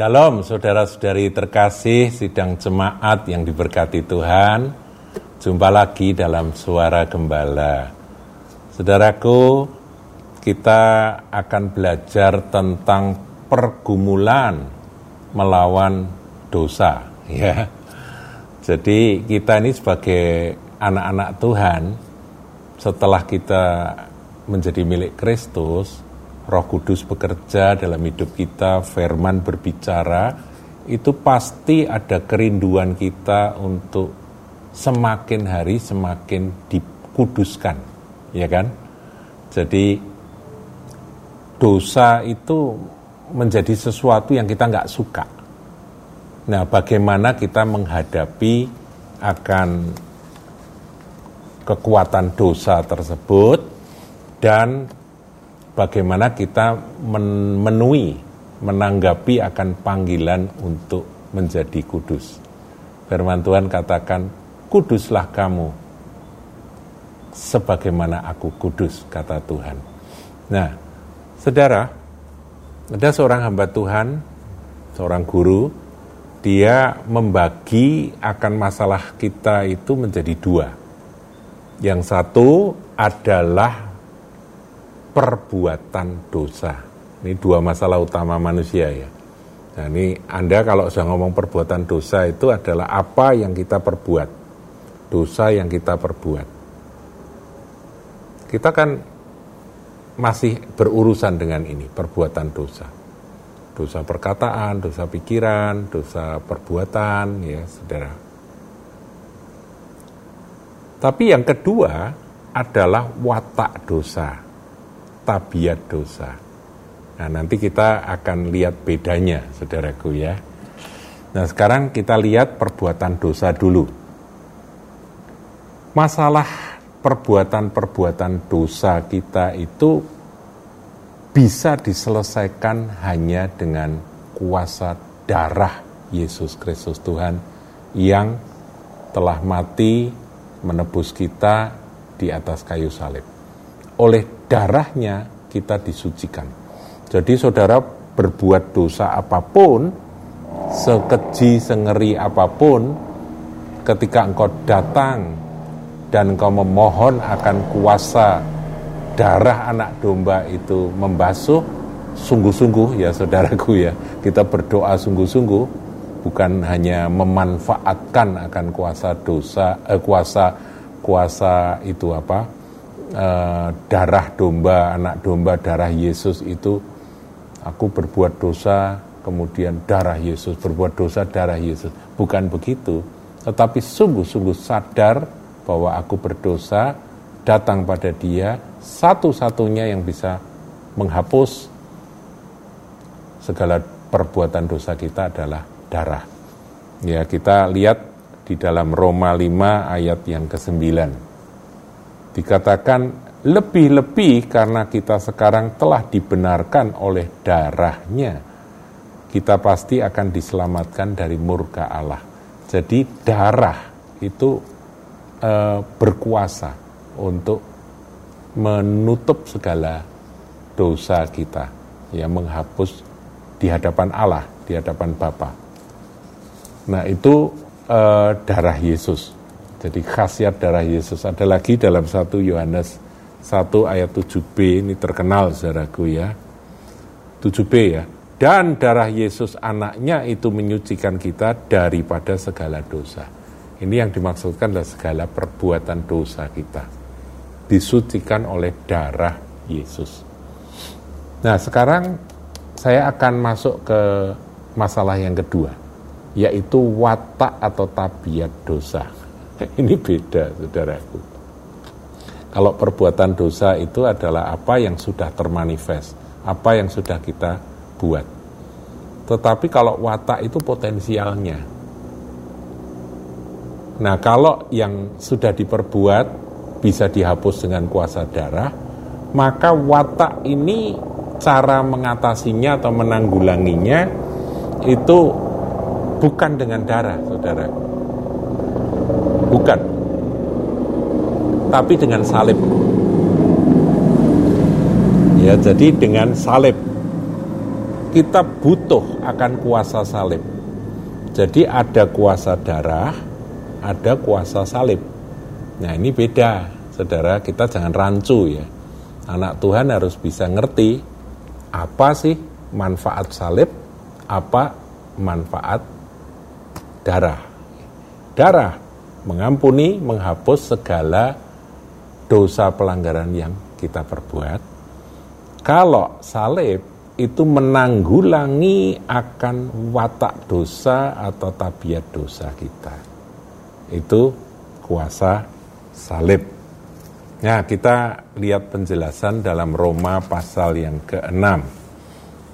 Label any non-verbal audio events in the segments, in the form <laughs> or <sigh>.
Shalom saudara-saudari terkasih sidang jemaat yang diberkati Tuhan Jumpa lagi dalam suara gembala Saudaraku kita akan belajar tentang pergumulan melawan dosa ya. Jadi kita ini sebagai anak-anak Tuhan setelah kita menjadi milik Kristus Roh Kudus bekerja dalam hidup kita, firman berbicara, itu pasti ada kerinduan kita untuk semakin hari semakin dikuduskan, ya kan? Jadi dosa itu menjadi sesuatu yang kita nggak suka. Nah, bagaimana kita menghadapi akan kekuatan dosa tersebut dan bagaimana kita memenuhi, menanggapi akan panggilan untuk menjadi kudus. Firman Tuhan katakan, kuduslah kamu, sebagaimana aku kudus, kata Tuhan. Nah, saudara, ada seorang hamba Tuhan, seorang guru, dia membagi akan masalah kita itu menjadi dua. Yang satu adalah perbuatan dosa. Ini dua masalah utama manusia ya. Nah ini Anda kalau sudah ngomong perbuatan dosa itu adalah apa yang kita perbuat. Dosa yang kita perbuat. Kita kan masih berurusan dengan ini, perbuatan dosa. Dosa perkataan, dosa pikiran, dosa perbuatan, ya saudara. Tapi yang kedua adalah watak dosa tabiat dosa. Nah, nanti kita akan lihat bedanya, saudaraku ya. Nah, sekarang kita lihat perbuatan dosa dulu. Masalah perbuatan-perbuatan dosa kita itu bisa diselesaikan hanya dengan kuasa darah Yesus Kristus Tuhan yang telah mati menebus kita di atas kayu salib. Oleh darahnya kita disucikan. Jadi saudara berbuat dosa apa pun, sekeji, sengeri apa pun, ketika engkau datang dan engkau memohon akan kuasa darah anak domba itu membasuh, sungguh-sungguh ya saudaraku ya, kita berdoa sungguh-sungguh, bukan hanya memanfaatkan akan kuasa dosa, eh, kuasa kuasa itu apa, uh, darah domba, anak domba, darah Yesus itu aku berbuat dosa, kemudian darah Yesus, berbuat dosa, darah Yesus. Bukan begitu, tetapi sungguh-sungguh sadar bahwa aku berdosa, datang pada dia, satu-satunya yang bisa menghapus segala perbuatan dosa kita adalah darah. Ya, kita lihat di dalam Roma 5 ayat yang ke-9 dikatakan lebih-lebih karena kita sekarang telah dibenarkan oleh darahnya, kita pasti akan diselamatkan dari murka Allah. Jadi darah itu e, berkuasa untuk menutup segala dosa kita, ya menghapus di hadapan Allah, di hadapan Bapa. Nah itu e, darah Yesus. Jadi khasiat darah Yesus ada lagi dalam satu Yohanes 1 ayat 7b ini terkenal saudaraku ya. 7b ya. Dan darah Yesus anaknya itu menyucikan kita daripada segala dosa. Ini yang dimaksudkan adalah segala perbuatan dosa kita. Disucikan oleh darah Yesus. Nah sekarang saya akan masuk ke masalah yang kedua. Yaitu watak atau tabiat dosa. <laughs> Ini beda, saudaraku. Kalau perbuatan dosa itu adalah apa yang sudah termanifest, apa yang sudah kita buat. Tetapi kalau watak itu potensialnya. Nah, kalau yang sudah diperbuat bisa dihapus dengan kuasa darah, maka watak ini cara mengatasinya atau menanggulanginya itu bukan dengan darah, saudara Bukan. Tapi dengan salib. Ya, jadi dengan salib. kita butuh akan kuasa salib. Jadi ada kuasa darah, ada kuasa salib. Nah ini beda, saudara. Kita jangan rancu ya. Anak Tuhan harus bisa ngerti apa sih manfaat salib, apa manfaat darah. Darah mengampuni, menghapus segala dosa pelanggaran yang kita perbuat. Kalau salib itu menanggulangi akan watak dosa atau tabiat dosa kita. Itu kuasa salib. Nah, kita lihat penjelasan dalam Roma pasal yang ke-6.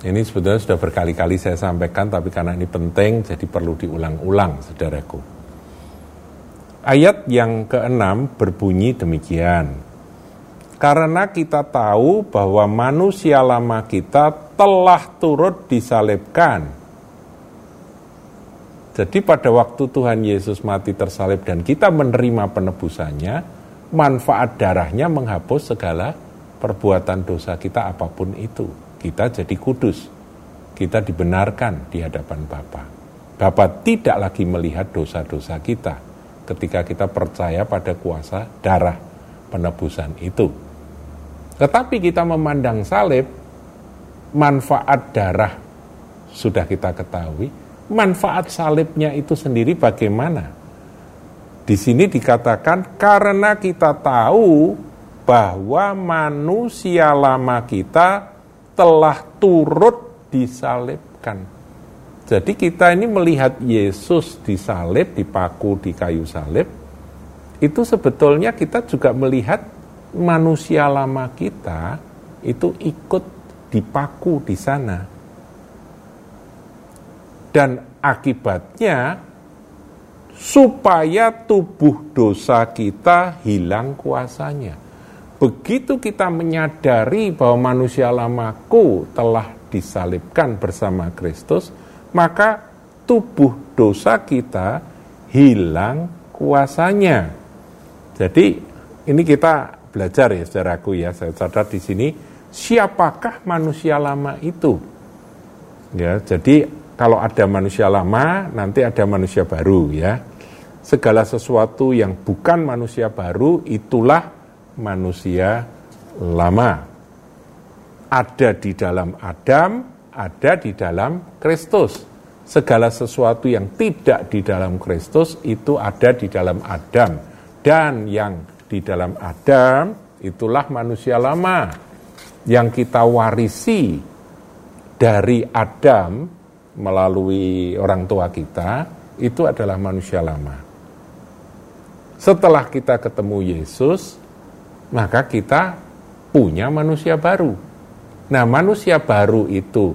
Ini sebetulnya sudah berkali-kali saya sampaikan, tapi karena ini penting, jadi perlu diulang-ulang, saudaraku. Ayat yang keenam berbunyi demikian. Karena kita tahu bahwa manusia lama kita telah turut disalibkan. Jadi pada waktu Tuhan Yesus mati tersalib dan kita menerima penebusannya, manfaat darahnya menghapus segala perbuatan dosa kita apa pun itu. Kita jadi kudus. Kita dibenarkan di hadapan Bapa. Bapa tidak lagi melihat dosa-dosa kita ketika kita percaya pada kuasa darah penebusan itu. Tetapi kita memandang salib, manfaat darah sudah kita ketahui, manfaat salibnya itu sendiri bagaimana? Di sini dikatakan karena kita tahu bahwa manusia lama kita telah turut disalibkan. Jadi kita ini melihat Yesus disalib, dipaku di kayu salib, itu sebetulnya kita juga melihat manusia lama kita itu ikut dipaku di sana. Dan akibatnya supaya tubuh dosa kita hilang kuasanya. Begitu kita menyadari bahwa manusia lamaku telah disalibkan bersama Kristus, maka tubuh dosa kita hilang kuasanya. Jadi ini kita belajar ya saudaraku ya, saya catat di sini siapakah manusia lama itu? Ya, jadi kalau ada manusia lama, nanti ada manusia baru ya. Segala sesuatu yang bukan manusia baru itulah manusia lama. Ada di dalam Adam, ada di dalam Kristus. Segala sesuatu yang tidak di dalam Kristus itu ada di dalam Adam. Dan yang di dalam Adam, itulah manusia lama yang kita warisi dari Adam melalui orang tua kita, itu adalah manusia lama. Setelah kita ketemu Yesus, maka kita punya manusia baru. Nah, manusia baru itu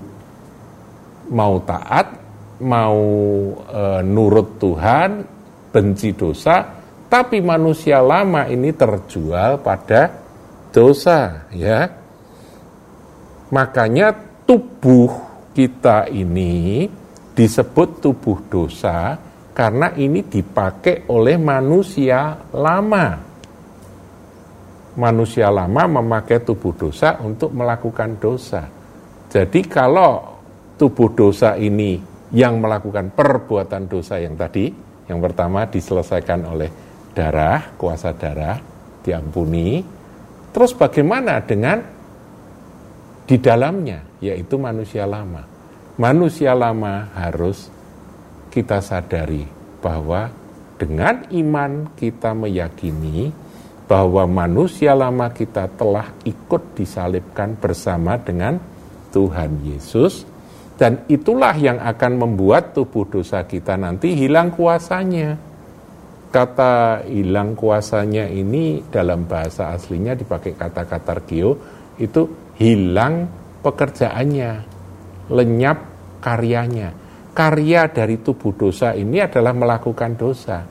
mau taat, mau e, nurut Tuhan, benci dosa, tapi manusia lama ini terjual pada dosa, ya. Makanya tubuh kita ini disebut tubuh dosa karena ini dipakai oleh manusia lama. Manusia lama memakai tubuh dosa untuk melakukan dosa. Jadi kalau tubuh dosa ini yang melakukan perbuatan dosa yang tadi, yang pertama diselesaikan oleh darah, kuasa darah diampuni. Terus bagaimana dengan di dalamnya, yaitu manusia lama. Manusia lama harus kita sadari bahwa dengan iman kita meyakini bahwa manusia lama kita telah ikut disalibkan bersama dengan Tuhan Yesus dan itulah yang akan membuat tubuh dosa kita nanti hilang kuasanya kata hilang kuasanya ini dalam bahasa aslinya dipakai kata kata geo itu hilang pekerjaannya, lenyap karyanya. Karya dari tubuh dosa ini adalah melakukan dosa.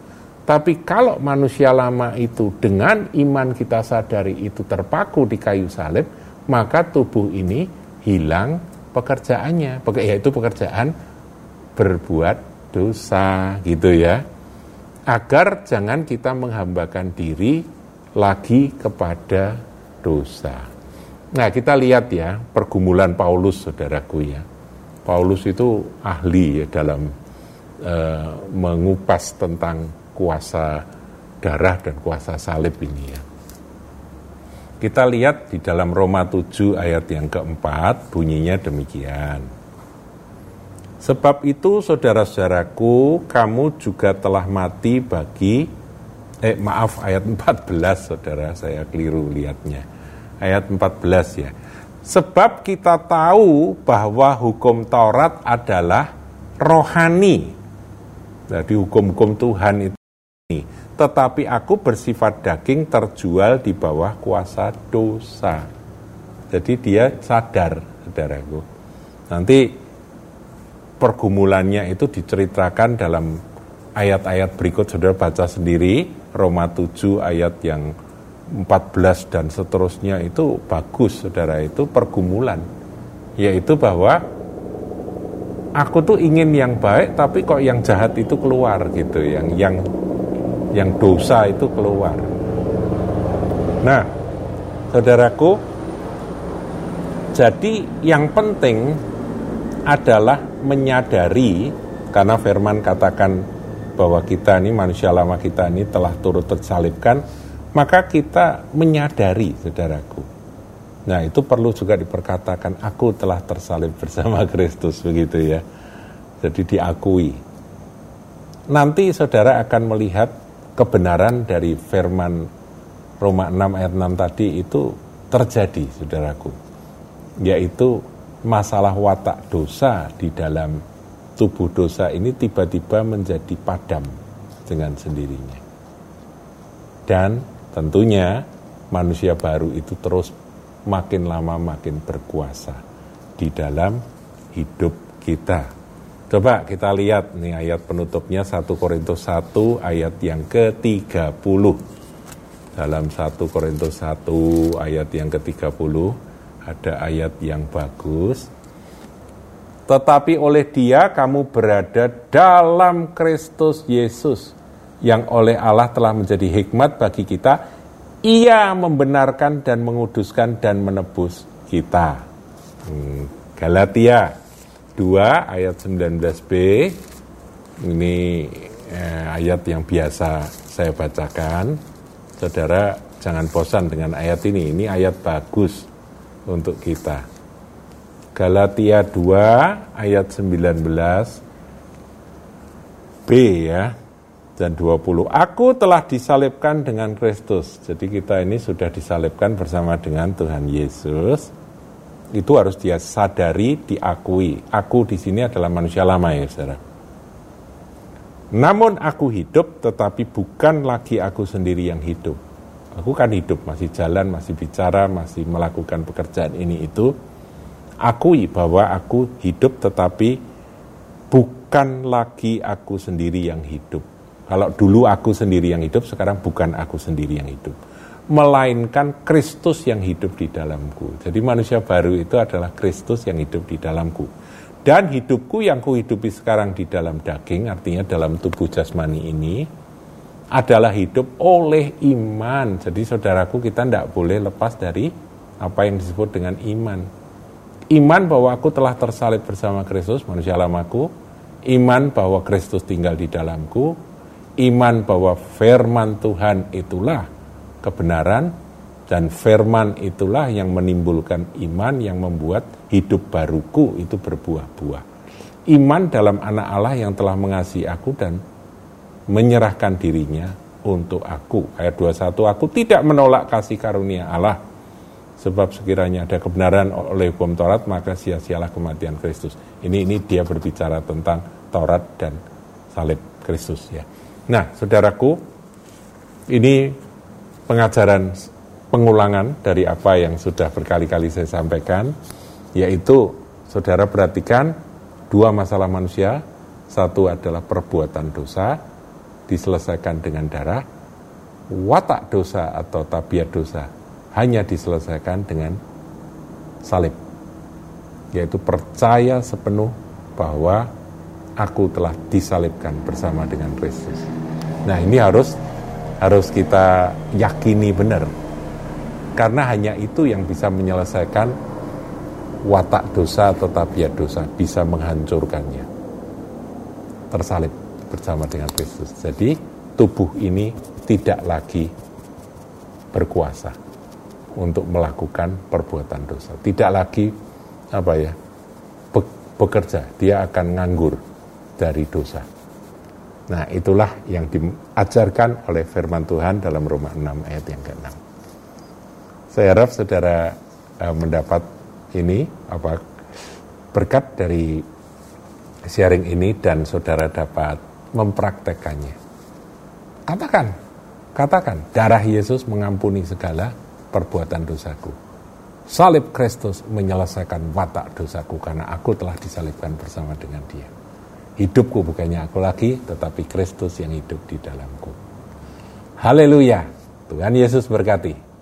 Tapi kalau manusia lama itu dengan iman kita sadari itu terpaku di kayu salib, maka tubuh ini hilang pekerjaannya. Yaitu pekerjaan berbuat dosa gitu ya agar jangan kita menghambakan diri lagi kepada dosa. Nah, kita lihat ya pergumulan Paulus, saudaraku ya. Paulus itu ahli ya dalam uh, mengupas tentang kuasa darah dan kuasa salib ini ya. Kita lihat di dalam Roma 7 ayat yang keempat bunyinya demikian. Sebab itu saudara-saudaraku kamu juga telah mati bagi eh maaf ayat 14 saudara saya keliru lihatnya. Ayat 14 ya. Sebab kita tahu bahwa hukum Taurat adalah rohani. Jadi hukum-hukum Tuhan itu. Tetapi aku bersifat daging terjual di bawah kuasa dosa. Jadi dia sadar, saudaraku. Nanti pergumulannya itu diceritakan dalam ayat-ayat berikut, saudara baca sendiri, Roma 7 ayat yang 14 dan seterusnya itu bagus saudara itu pergumulan yaitu bahwa aku tuh ingin yang baik tapi kok yang jahat itu keluar gitu yang yang yang dosa itu keluar nah saudaraku jadi yang penting adalah menyadari karena firman katakan bahwa kita ini manusia lama kita ini telah turut tersalibkan maka kita menyadari, saudaraku. Nah, itu perlu juga diperkatakan, aku telah tersalib <laughs> bersama Kristus, begitu ya. Jadi diakui. Nanti saudara akan melihat kebenaran dari firman Roma 6 ayat 6 tadi itu terjadi, saudaraku. Yaitu masalah watak dosa di dalam tubuh dosa ini tiba-tiba menjadi padam dengan sendirinya. Dan Tentunya manusia baru itu terus makin lama makin berkuasa di dalam hidup kita. Coba kita lihat nih ayat penutupnya 1 Korintus 1 ayat yang ke-30. Dalam 1 Korintus 1 ayat yang ke-30 ada ayat yang bagus. Tetapi oleh dia kamu berada dalam Kristus Yesus yang oleh Allah telah menjadi hikmat bagi kita, ia membenarkan dan menguduskan dan menebus kita. Hmm, Galatia 2 ayat 19b, ini eh, ayat yang biasa saya bacakan. Saudara jangan bosan dengan ayat ini, ini ayat bagus untuk kita. Galatia 2 ayat 19b ya dan 20. Aku telah disalibkan dengan Kristus. Jadi kita ini sudah disalibkan bersama dengan Tuhan Yesus. Itu harus dia sadari, diakui. Aku di sini adalah manusia lama ya, saudara. Namun aku hidup, tetapi bukan lagi aku sendiri yang hidup. Aku kan hidup, masih jalan, masih bicara, masih melakukan pekerjaan ini itu. Akui bahwa aku hidup, tetapi bukan lagi aku sendiri yang hidup kalau dulu aku sendiri yang hidup, sekarang bukan aku sendiri yang hidup. Melainkan Kristus yang hidup di dalamku. Jadi manusia baru itu adalah Kristus yang hidup di dalamku. Dan hidupku yang kuhidupi sekarang di dalam daging, artinya dalam tubuh jasmani ini, adalah hidup oleh iman. Jadi saudaraku kita tidak boleh lepas dari apa yang disebut dengan iman. Iman bahwa aku telah tersalib bersama Kristus, manusia lamaku. Iman bahwa Kristus tinggal di dalamku iman bahwa firman Tuhan itulah kebenaran dan firman itulah yang menimbulkan iman yang membuat hidup baruku itu berbuah-buah. Iman dalam anak Allah yang telah mengasihi aku dan menyerahkan dirinya untuk aku. Ayat 21, aku tidak menolak kasih karunia Allah. Sebab sekiranya ada kebenaran oleh hukum Taurat, maka sia-sialah kematian Kristus. Ini ini dia berbicara tentang Taurat dan salib Kristus ya. Nah, saudaraku, ini pengajaran pengulangan dari apa yang sudah berkali-kali saya sampaikan, yaitu saudara perhatikan dua masalah manusia, satu adalah perbuatan dosa, diselesaikan dengan darah, watak dosa atau tabiat dosa hanya diselesaikan dengan salib, yaitu percaya sepenuh bahwa aku telah disalibkan bersama dengan Kristus. Nah, ini harus harus kita yakini benar. Karena hanya itu yang bisa menyelesaikan watak dosa atau tabiat dosa, bisa menghancurkannya. Tersalib bersama dengan Kristus. Jadi tubuh ini tidak lagi berkuasa untuk melakukan perbuatan dosa. Tidak lagi apa ya bekerja, dia akan nganggur dari dosa. Nah, itulah yang diajarkan oleh firman Tuhan dalam Roma 6 ayat yang ke-6. Saya harap saudara uh, mendapat ini apa berkat dari sharing ini dan saudara dapat mempraktekannya. Katakan, katakan, darah Yesus mengampuni segala perbuatan dosaku. Salib Kristus menyelesaikan watak dosaku karena aku telah disalibkan bersama dengan dia. Hidupku bukannya aku lagi, tetapi Kristus yang hidup di dalamku. Haleluya. Tuhan Yesus berkati.